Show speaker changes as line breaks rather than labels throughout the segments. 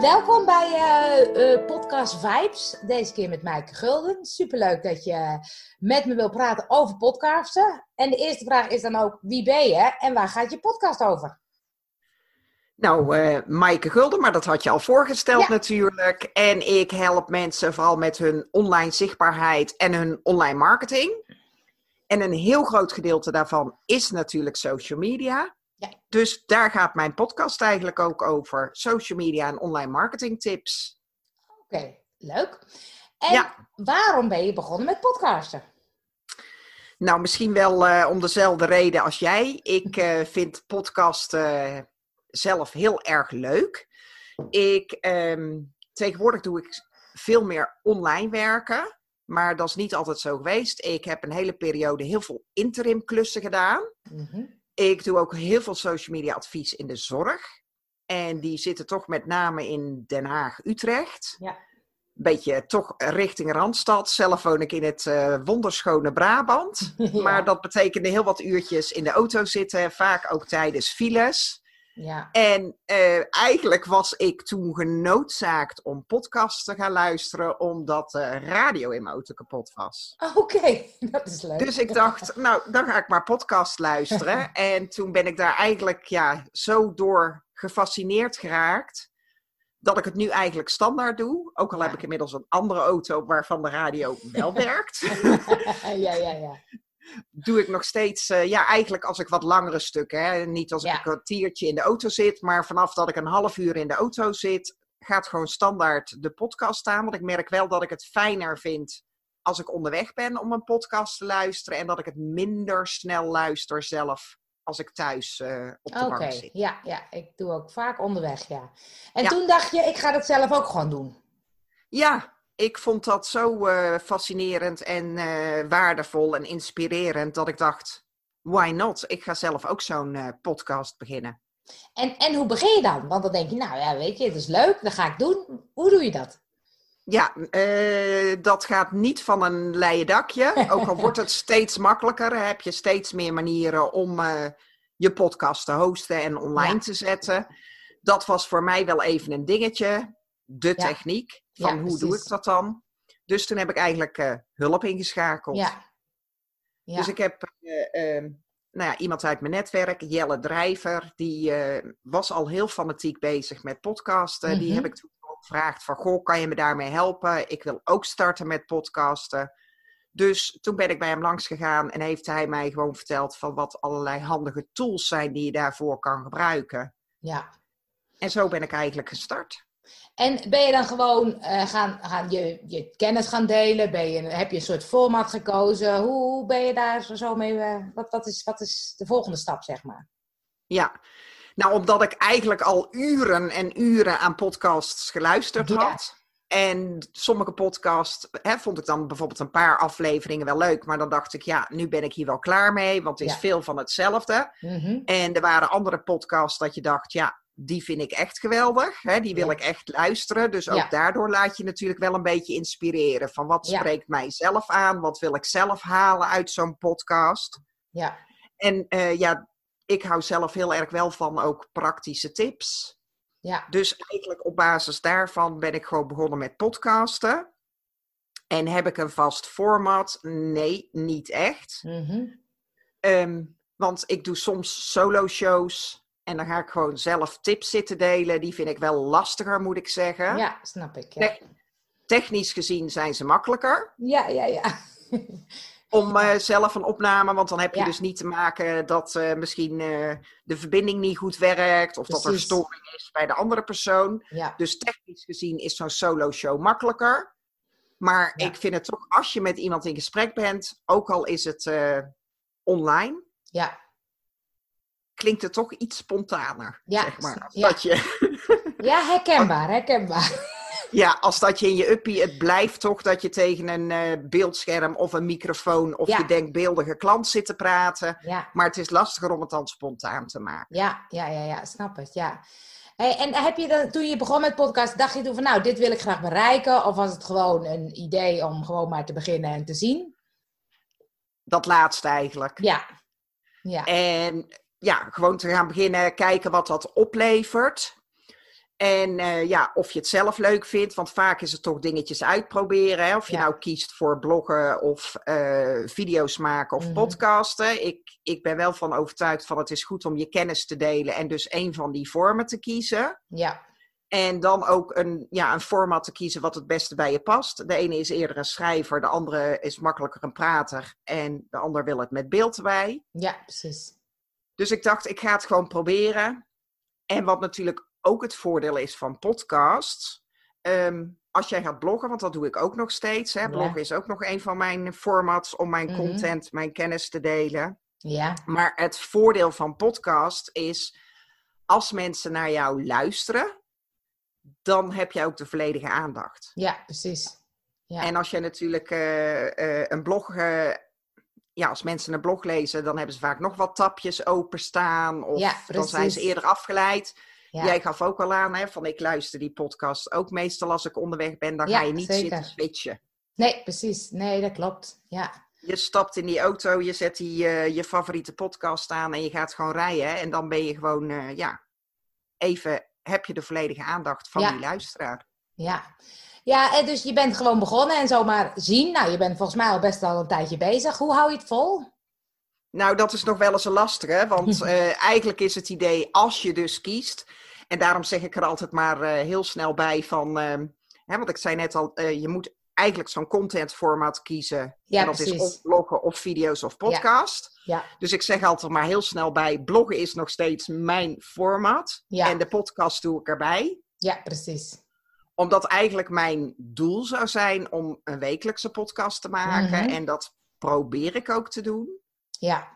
Welkom bij uh, uh, Podcast Vibes. Deze keer met Maaike Gulden. Superleuk dat je met me wil praten over podcasten. En de eerste vraag is dan ook: wie ben je en waar gaat je podcast over?
Nou, uh, Maaike Gulden, maar dat had je al voorgesteld natuurlijk. En ik help mensen vooral met hun online zichtbaarheid en hun online marketing. En een heel groot gedeelte daarvan is natuurlijk social media. Ja. Dus daar gaat mijn podcast eigenlijk ook over. Social media en online marketing tips.
Oké, leuk. En waarom ben je begonnen met podcasten?
Nou, misschien wel uh, om dezelfde reden als jij. Ik uh, vind podcasten zelf heel erg leuk. Ik, um, tegenwoordig doe ik veel meer online werken. Maar dat is niet altijd zo geweest. Ik heb een hele periode heel veel interim klussen gedaan. Mm ik doe ook heel veel social media advies in de zorg. En die zitten toch met name in Den Haag, Utrecht. Ja. Beetje toch richting Randstad. Zelf woon ik in het uh, wonderschone Brabant. Maar dat betekende heel wat uurtjes in de auto zitten. Vaak ook tijdens files. Ja. En uh, eigenlijk was ik toen genoodzaakt om podcasts te gaan luisteren, omdat de radio in mijn auto kapot was.
Oh, Oké, dat is leuk.
Dus ik dacht, nou, dan ga ik maar podcast luisteren. en toen ben ik daar eigenlijk ja, zo door gefascineerd geraakt, dat ik het nu eigenlijk standaard doe. Ook al heb ik inmiddels een andere auto waarvan de radio wel werkt.
ja, ja, ja
doe ik nog steeds, uh, ja, eigenlijk als ik wat langere stukken, hè, niet als ik een kwartiertje in de auto zit, maar vanaf dat ik een half uur in de auto zit, gaat gewoon standaard de podcast staan. Want ik merk wel dat ik het fijner vind als ik onderweg ben om een podcast te luisteren en dat ik het minder snel luister zelf als ik thuis uh, op de bank zit.
Ja, ja, ik doe ook vaak onderweg, ja. En toen dacht je, ik ga dat zelf ook gewoon doen.
Ja, ik vond dat zo uh, fascinerend en uh, waardevol en inspirerend dat ik dacht, why not? Ik ga zelf ook zo'n uh, podcast beginnen.
En, en hoe begin je dan? Want dan denk je, nou ja, weet je, het is leuk, dat ga ik doen. Hoe doe je dat?
Ja, dat gaat niet van een leien dakje. Ook al wordt het steeds makkelijker, heb je steeds meer manieren om je podcast te hosten en online te zetten. Dat was voor mij wel even een dingetje, de techniek. Van hoe doe ik dat dan? Dus toen heb ik eigenlijk uh, hulp ingeschakeld. Ja. ja. Dus ik heb uh, uh, nou ja, iemand uit mijn netwerk, Jelle Drijver, die eh, was al heel fanatiek bezig met podcasten. Die mhm. heb ik toen ook gevraagd van, goh, kan je me daarmee helpen? Ik wil ook starten met podcasten. Dus toen ben ik bij hem langs gegaan en heeft hij mij gewoon verteld van wat allerlei handige tools zijn die je daarvoor kan gebruiken. Ja. En zo ben ik eigenlijk gestart.
En ben je dan gewoon uh, gaan, gaan je, je kennis gaan delen? Ben je, heb je een soort format gekozen? Hoe, ben je daar zo mee? Uh, wat, wat, is, wat is de volgende stap, zeg maar?
Ja, nou omdat ik eigenlijk al uren en uren aan podcasts geluisterd had. En sommige podcasts hè, vond ik dan bijvoorbeeld een paar afleveringen wel leuk. Maar dan dacht ik, ja, nu ben ik hier wel klaar mee. Want het is veel van hetzelfde. Mm En er waren andere podcasts dat je dacht, ja, die vind ik echt geweldig. Hè? Die wil ik echt luisteren. Dus ook daardoor laat je natuurlijk wel een beetje inspireren. Van wat spreekt mij zelf aan? Wat wil ik zelf halen uit zo'n podcast? Ja. En uh, ja, ik hou zelf heel erg wel van ook praktische tips. Ja. Dus eigenlijk op basis daarvan ben ik gewoon begonnen met podcasten. En heb ik een vast format? Nee, niet echt. Mm -hmm. want ik doe soms solo shows. En dan ga ik gewoon zelf tips zitten delen. Die vind ik wel lastiger, moet ik zeggen.
Ja, snap ik. Ja.
technisch gezien zijn ze makkelijker.
Ja, ja, ja.
om uh, zelf een opname, want dan heb je dus niet te maken dat uh, misschien uh, de verbinding niet goed werkt of dat er storing is bij de andere persoon. Ja. Dus technisch gezien is zo'n solo show makkelijker. Maar ik vind het toch, als je met iemand in gesprek bent, ook al is het online, ja klinkt het toch iets spontaner. Ja, zeg maar.
Ja. Dat je... ja, herkenbaar, herkenbaar.
Ja, als dat je in je uppie, het blijft toch dat je tegen een uh, beeldscherm of een microfoon of je denkbeeldige klant zit te praten. Ja. Maar het is lastiger om het dan spontaan te maken.
Ja, ja, ja, ja snap het, ja. Hey, en heb je dan, toen je begon met podcast, dacht je toen van nou, dit wil ik graag bereiken? Of was het gewoon een idee om gewoon maar te beginnen en te zien?
Dat laatste eigenlijk.
Ja.
ja. En ja, gewoon te gaan beginnen kijken wat dat oplevert. En uh, ja, of je het zelf leuk vindt, want vaak is het toch dingetjes uitproberen. Hè? Of je nou kiest voor bloggen of uh, video's maken of mm -hmm. podcasten. Ik, ik ben wel van overtuigd van het is goed om je kennis te delen en dus een van die vormen te kiezen.
Ja.
En dan ook een, ja, een format te kiezen wat het beste bij je past. De ene is eerder een schrijver, de andere is makkelijker een prater en de ander wil het met beeld erbij.
Ja, precies.
Dus ik dacht, ik ga het gewoon proberen. En wat natuurlijk ook het voordeel is van podcasts. Um, als jij gaat bloggen, want dat doe ik ook nog steeds. Hè? Bloggen ja. is ook nog een van mijn formats om mijn mm -hmm. content, mijn kennis te delen.
Ja.
Maar het voordeel van podcast is, als mensen naar jou luisteren, dan heb je ook de volledige aandacht.
Ja, precies. Ja.
En als je natuurlijk uh, uh, een blog uh, ja, als mensen een blog lezen, dan hebben ze vaak nog wat tapjes openstaan. Of
ja,
dan zijn ze eerder afgeleid. Ja. Jij gaf ook al aan, hè, van ik luister die podcast ook meestal als ik onderweg ben. Dan
ja,
ga je niet
zeker.
zitten switchen.
Nee, precies. Nee, dat klopt. Ja.
Je stapt in die auto, je zet die, uh, je favoriete podcast aan en je gaat gewoon rijden. En dan ben je gewoon, uh, ja, even heb je de volledige aandacht van die luisteraar.
Ja. Ja, en dus je bent gewoon begonnen en zomaar zien. Nou, je bent volgens mij al best al een tijdje bezig. Hoe hou je het vol?
Nou, dat is nog wel eens een lastige, want uh, eigenlijk is het idee als je dus kiest. En daarom zeg ik er altijd maar uh, heel snel bij van, uh, hè, want ik zei net al, je moet eigenlijk zo'n contentformat kiezen.
Ja,
en dat
precies.
is of bloggen of video's of podcast.
Ja,
Dus ik zeg altijd maar heel snel bij, bloggen is nog steeds mijn format.
Ja.
En de podcast doe ik erbij.
ja, precies.
Omdat eigenlijk mijn doel zou zijn om een wekelijkse podcast te maken.
Mhm.
En dat probeer ik ook te doen.
Ja.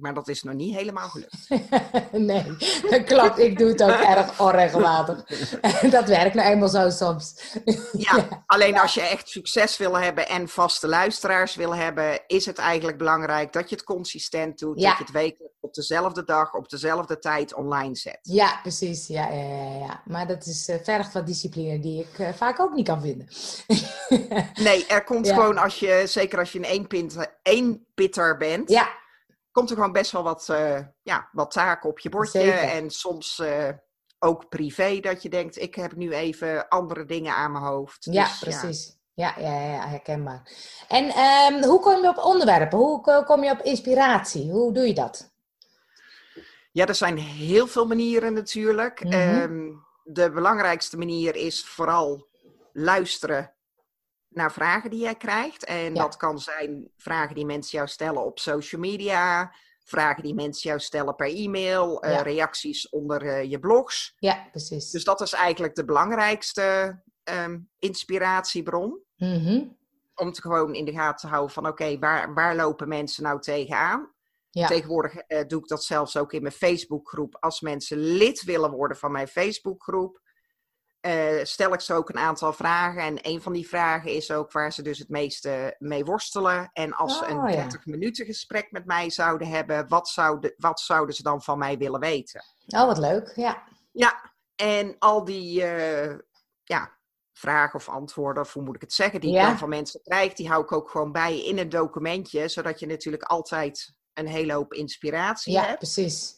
Maar dat is nog niet helemaal gelukt.
nee, dat klopt. Ik doe het ook erg onregelmatig. dat werkt nou eenmaal zo soms.
Ja, alleen als je echt succes wil hebben en vaste luisteraars wil hebben, is het eigenlijk belangrijk dat je het consistent doet.
Ja.
Dat je het wekelijks op dezelfde dag, op dezelfde tijd online zet.
Ja, precies. Ja, ja, ja, ja. Maar dat is eh, vergt wat discipline die ik eh, vaak ook niet kan vinden.
Nee, er komt gewoon als je, zeker als je een eenpinter, eenpitter bent,
ja,
komt er gewoon best wel wat, eh, ja, wat taken op je bordje.
Zeker.
En soms eh, ook privé, dat je denkt, ik heb nu even andere dingen aan mijn hoofd.
ja,
Dus,
precies. Ja, ja, ja, ja, herkenbaar. En ehm, hoe kom je op onderwerpen? Hoe ko- kom je op inspiratie? Hoe doe je dat?
Ja, er zijn heel veel manieren natuurlijk.
Mhm.
Ehm, de belangrijkste manier is vooral luisteren naar vragen die jij krijgt. En
Ja.
dat kan zijn vragen die mensen jou stellen op social media, vragen die mensen jou stellen per e-mail, eh, reacties onder eh, je blogs.
Ja, precies.
Dus dat is eigenlijk de belangrijkste ehm, inspiratiebron.
Mhm.
Om te gewoon in de gaten te houden van oké, waar, waar lopen mensen nou tegenaan?
Ja.
Tegenwoordig eh, doe ik dat zelfs ook in mijn Facebookgroep. Als mensen lid willen worden van mijn Facebookgroep, eh, stel ik ze ook een aantal vragen. En een van die vragen is ook waar ze dus het meeste mee worstelen. En als ze een
ja.
30 minuten gesprek met mij zouden hebben, wat, zouden, wat zouden ze dan van mij willen weten?
Oh, wat leuk. Ja.
Ja, en al die eh, ja, vragen of antwoorden, of hoe moet ik het zeggen, die ik
Ja.
dan van mensen krijg, die hou ik ook gewoon bij in een documentje, zodat je natuurlijk altijd een hele hoop inspiratie
Ja,
hebt.
precies.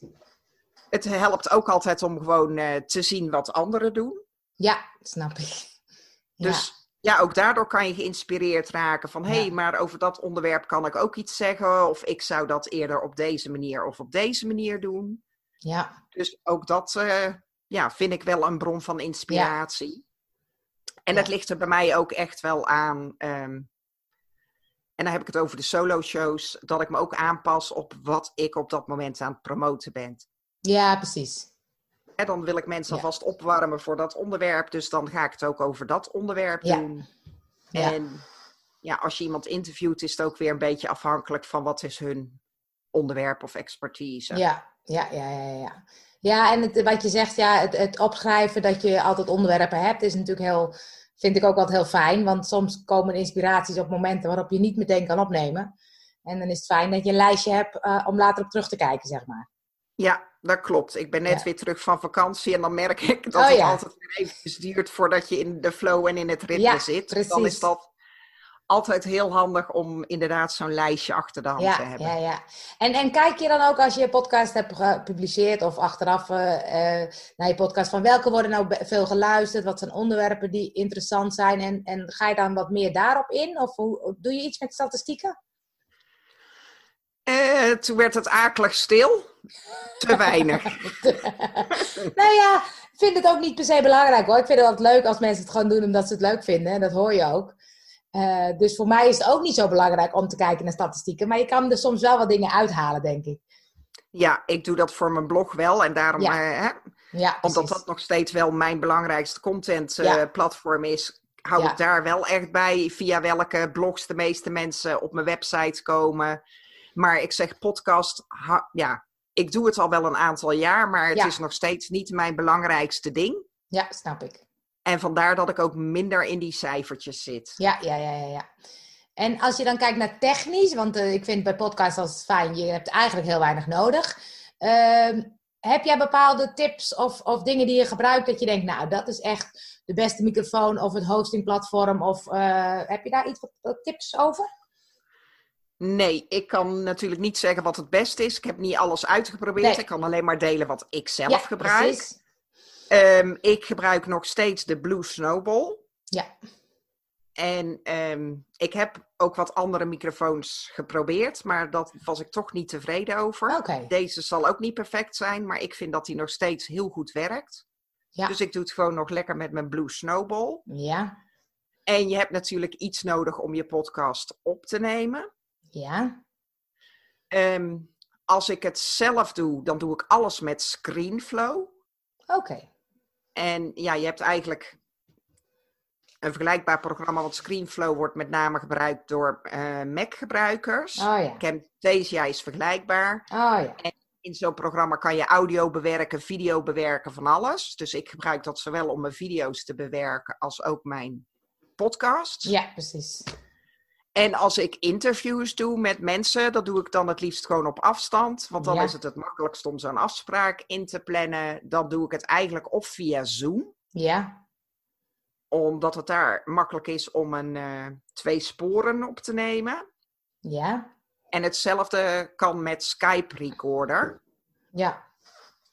Het helpt ook altijd om gewoon eh, te zien wat anderen doen.
Ja, snap ik.
Dus ja, ook daardoor kan je geïnspireerd raken van, hé,
Ja.
hey, maar over dat onderwerp kan ik ook iets zeggen, of ik zou dat eerder op deze manier of op deze manier doen.
ja.
Dus ook dat eh, ja, vind ik wel een bron van inspiratie. En dat ligt er bij mij ook echt wel aan. ehm, en dan heb ik het over de solo-shows, dat ik me ook aanpas op wat ik op dat moment aan het promoten ben.
ja, precies.
En dan wil ik mensen
Ja.
alvast opwarmen voor dat onderwerp, dus dan ga ik het ook over dat onderwerp
Ja.
doen.
Ja.
En ja, als je iemand interviewt, is het ook weer een beetje afhankelijk van wat is hun onderwerp of expertise.
Ja, ja, ja, ja, ja. Ja, en het, wat je zegt, ja, het, het opschrijven dat je altijd onderwerpen hebt, is natuurlijk heel, vind ik ook altijd heel fijn. Want soms komen inspiraties op momenten waarop je niet meteen kan opnemen. En dan is het fijn dat je een lijstje hebt eh, om later op terug te kijken, zeg maar.
Ja, dat klopt. Ik ben net
Ja.
weer terug van vakantie en dan merk ik dat
Oh,
het
ja.
altijd weer eventjes duurt voordat je in de flow en in het ritme
Ja,
zit.
precies.
Dan is dat altijd heel handig om inderdaad zo'n lijstje achter de hand te hebben.
Ja, ja. En, en kijk je dan ook als je je podcast hebt gepubliceerd of achteraf uh, naar je podcast van welke worden nou veel geluisterd, wat zijn onderwerpen die interessant zijn en, en ga je dan wat meer daarop in of hoe, doe je iets met statistieken?
Uh, toen werd het akelig stil. Te weinig.
nou ja, ik vind het ook niet per se belangrijk hoor. Ik vind het altijd leuk als mensen het gewoon doen omdat ze het leuk vinden. En dat hoor je ook. Uh, dus voor mij is het ook niet zo belangrijk om te kijken naar statistieken. Maar je kan er soms wel wat dingen uithalen, denk ik.
Ja, ik doe dat voor mijn blog wel. En daarom, ja. Uh, hè, ja, omdat dat nog steeds wel mijn belangrijkste content uh, platform is, hou ik daar wel echt bij via welke blogs de meeste mensen op mijn website komen. Maar ik zeg podcast, ha, ja, ik doe het al wel een aantal jaar, maar het is nog steeds niet mijn belangrijkste ding.
Ja, snap ik.
En vandaar dat ik ook minder in die cijfertjes zit.
Ja, ja, ja, ja. ja. En als je dan kijkt naar technisch, want uh, ik vind bij podcasts als fijn, je hebt eigenlijk heel weinig nodig. Uh, heb jij bepaalde tips of, of dingen die je gebruikt dat je denkt, nou, dat is echt de beste microfoon of het hostingplatform? Of uh, heb je daar iets wat, tips over?
Nee, ik kan natuurlijk niet zeggen wat het beste is. Ik heb niet alles uitgeprobeerd. Nee. Ik kan alleen maar delen wat ik zelf ja, gebruik. Um, ik gebruik nog steeds de Blue Snowball.
Ja.
En um, ik heb ook wat andere microfoons geprobeerd, maar dat was ik toch niet tevreden over.
Okay.
Deze zal ook niet perfect zijn, maar ik vind dat die nog steeds heel goed werkt.
Ja.
Dus ik doe het gewoon nog lekker met mijn Blue Snowball.
Ja.
En je hebt natuurlijk iets nodig om je podcast op te nemen.
Ja.
Um, als ik het zelf doe, dan doe ik alles met ScreenFlow.
Oké. Okay.
En ja, je hebt eigenlijk een vergelijkbaar programma, want ScreenFlow wordt met name gebruikt door uh, Mac-gebruikers.
Oh, ja.
Camtasia is vergelijkbaar.
Oh, ja.
En in zo'n programma kan je audio bewerken, video bewerken, van alles. Dus ik gebruik dat zowel om mijn video's te bewerken als ook mijn podcasts.
Ja, precies.
En als ik interviews doe met mensen, dat doe ik dan het liefst gewoon op afstand. Want dan
Ja.
is het het makkelijkst om zo'n afspraak in te plannen. Dan doe ik het eigenlijk of via Zoom.
Ja.
Omdat het daar makkelijk is om een eh, twee sporen op te nemen.
Ja.
En hetzelfde kan met Skype Recorder.
Ja.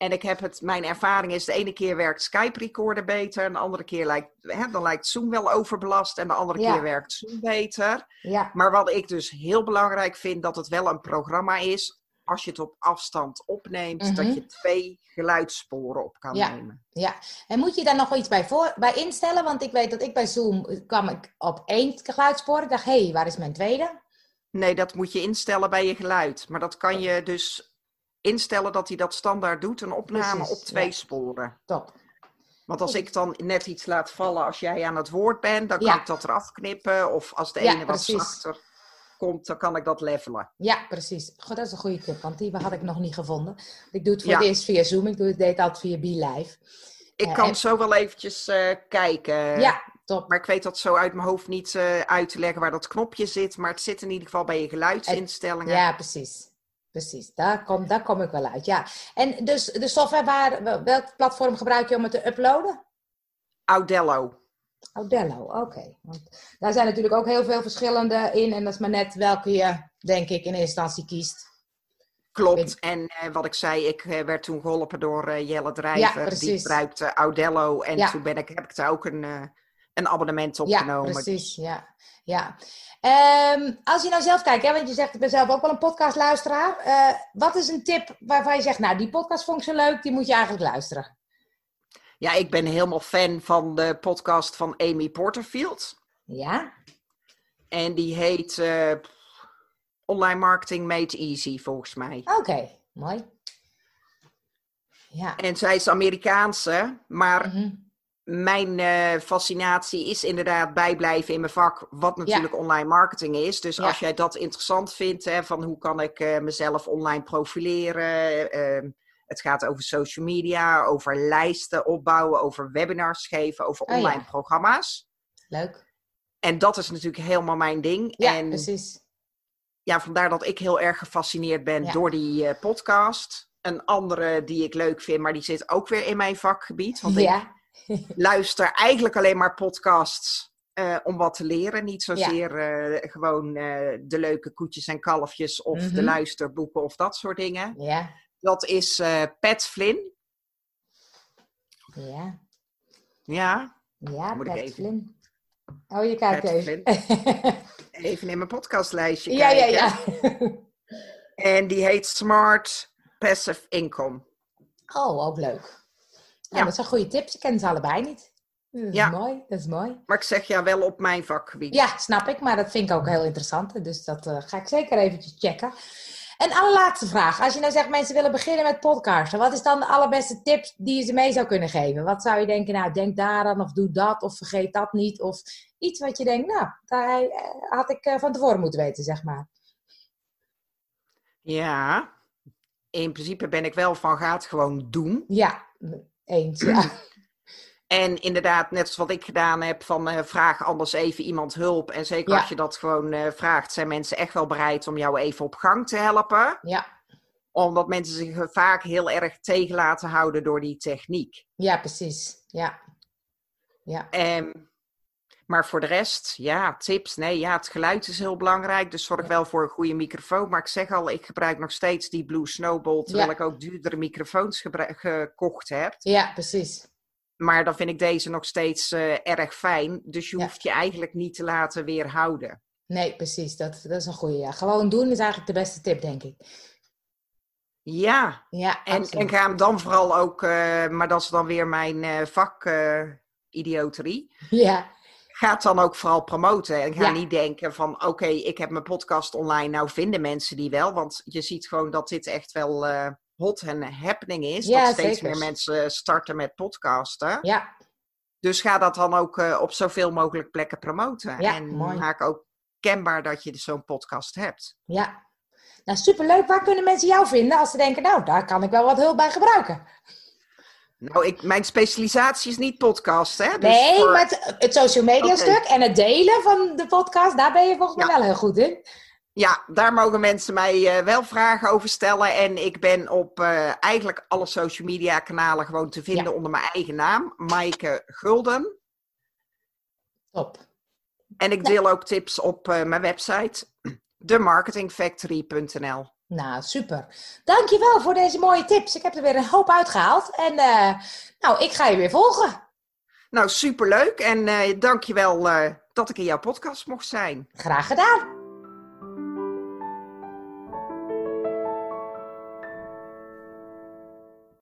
En ik heb het, mijn ervaring is, de ene keer werkt Skype Recorder beter. En de andere keer lijkt, hè, dan lijkt Zoom wel overbelast. En de andere
Ja.
keer werkt Zoom beter.
Ja.
Maar wat ik dus heel belangrijk vind, dat het wel een programma is. Als je het op afstand opneemt,
Mhm.
dat je twee geluidssporen op kan
Ja.
nemen.
Ja, en moet je daar nog iets bij, voor, bij instellen? Want ik weet dat ik bij Zoom kwam ik op één geluidsspoor. Ik dacht, hé, hey, waar is mijn tweede?
Nee, dat moet je instellen bij je geluid. Maar dat kan je dus instellen dat hij dat standaard doet, een opname
Precies,
op twee
ja.
sporen.
Top.
Want als ik dan net iets laat vallen als jij aan het woord bent, dan kan
Ja.
ik dat eraf knippen. Of als de
Ja,
ene wat zachter komt, dan kan ik dat levelen.
Ja, precies. Goh, dat is een goede tip, want die had ik nog niet gevonden. Ik doe het voor
Ja.
het eerst via Zoom. Ik doe het deed het altijd via BeLive.
Ik
Ja,
kan
en-
zo wel eventjes eh, kijken.
ja, top.
Maar ik weet dat zo uit mijn hoofd niet eh, uit te leggen waar dat knopje zit. Maar het zit in ieder geval bij je geluidsinstellingen.
Ja, precies. Precies, daar kom, daar kom ik wel uit. Ja. En dus de software, waar, welk platform gebruik je om het te uploaden?
Audello.
Audello, oké. Want daar zijn natuurlijk ook heel veel verschillende in. En dat is maar net welke je, denk ik, in eerste instantie kiest.
Klopt. En eh, wat ik zei, ik eh, werd toen geholpen door eh, Jelle Drijver.
Ja,
die gebruikte Audello. En
Ja.
toen ben ik, heb ik daar ook een, een abonnement op
Ja, precies. Ja. Ja. Ehm, als je nou zelf kijkt, hè, want je zegt, ik ben zelf ook wel een podcastluisteraar. Eh wat is een tip waarvan je zegt, nou, die podcast vond ik zo leuk, die moet je eigenlijk luisteren?
Ja, ik ben helemaal fan van de podcast van Amy Porterfield.
Ja?
En die heet eh, Online Marketing Made Easy, volgens mij.
Oké, mooi. Ja.
En zij is Amerikaanse, maar
Mhm.
Mijn eh, fascinatie is inderdaad bijblijven in mijn vak, wat natuurlijk online marketing is. Dus
Ja.
als jij dat interessant vindt, hè, van hoe kan ik eh, mezelf online profileren. eh, het gaat over social media, over lijsten opbouwen, over webinars geven, over
Oh, ja.
online programma's.
Leuk.
En dat is natuurlijk helemaal mijn ding.
Ja,
en
precies.
ja, vandaar dat ik heel erg gefascineerd ben door die eh, podcast. Een andere die ik leuk vind, maar die zit ook weer in mijn vakgebied. Want ik
Ja.
Luister eigenlijk alleen maar podcasts eh, om wat te leren. Niet zozeer eh, gewoon eh, de leuke koetjes en kalfjes of de
Mhm.
luisterboeken of dat soort dingen.
Ja,
Dat is Pat Flynn.
ja,
Ja,
ja,
Moet ik
Pat
even-
Flynn. Oh, je kijkt
Pat
even.
even in mijn podcastlijstje
ja, ja, ja.
En die heet Smart Passive Income.
Oh, ook leuk. Ja,
Ja.
dat zijn goede tips. Ik ken ze allebei niet. Dat is
Ja.
mooi, dat is mooi.
Maar ik zeg ja, wel op mijn vakgebied.
Ja, snap ik, maar dat vind ik ook heel interessant. Dus dat eh, ga ik zeker eventjes checken. En allerlaatste vraag. Als je nou zegt mensen willen beginnen met podcasten, wat is dan de allerbeste tips die je ze mee zou kunnen geven? Wat zou je denken, nou denk daaraan of doe dat of vergeet dat niet? Of iets wat je denkt, nou, daar eh, had ik eh, van tevoren moeten weten, zeg maar.
Ja, in principe ben ik wel van ga het gewoon doen.
Ja, eens. Ja,
En inderdaad, net zoals wat ik gedaan heb, van eh, vraag anders even iemand hulp. En zeker
Ja.
als je dat gewoon eh, vraagt, zijn mensen echt wel bereid om jou even op gang te helpen.
ja,
Omdat mensen zich vaak heel erg tegen laten houden door die techniek.
ja precies. Ja. Ja,
Ehm, maar voor de rest, ja, tips. Nee, ja, het geluid is heel belangrijk. Dus zorg wel voor een goede microfoon. Maar ik zeg al, ik gebruik nog steeds die Blue Snowball. Terwijl
Ja.
ik ook duurdere microfoons gekocht heb.
ja precies.
Maar dan vind ik deze nog steeds eh, erg fijn. Dus je
Ja.
hoeft je eigenlijk niet te laten weerhouden.
Nee, precies. Dat, dat is een goede. Ja. Gewoon doen is eigenlijk de beste tip, denk ik.
Ja,
Ja,
en,
absoluut.
en ga hem dan vooral ook, eh, maar dat is dan weer mijn eh vak eh, idioterie.
Ja,
Ga het dan ook vooral promoten. En ga
Ja.
niet denken van, oké, ik heb mijn podcast online. Nou vinden mensen die wel. Want je ziet gewoon dat dit echt wel eh, hot en happening is.
Ja,
dat steeds
zeker.
meer mensen starten met podcasten.
ja,
Dus ga dat dan ook eh, op zoveel mogelijk plekken promoten.
Ja,
en
mooi.
maak ook kenbaar dat je zo'n podcast hebt.
ja. Nou, superleuk. Waar kunnen mensen jou vinden als ze denken, nou, daar kan ik wel wat hulp bij gebruiken?
Nou, ik, mijn specialisatie is niet podcast, hè? Dus
nee,
voor-
maar het, het social media stuk en het delen van de podcast, daar ben je volgens mij
Ja.
wel heel goed in.
Ja, daar mogen mensen mij eh, wel vragen over stellen. En ik ben op eh, eigenlijk alle social media kanalen gewoon te vinden
Ja.
onder mijn eigen naam, Maaike Gulden.
Top.
En ik deel ook tips op eh, mijn website, themarketingfactory.nl.
Nou, super. Dankjewel voor deze mooie tips. Ik heb er weer een hoop uitgehaald. En eh, nou, ik ga je weer volgen.
Nou, superleuk. En eh dankjewel eh dat ik in jouw podcast mocht zijn.
Graag gedaan.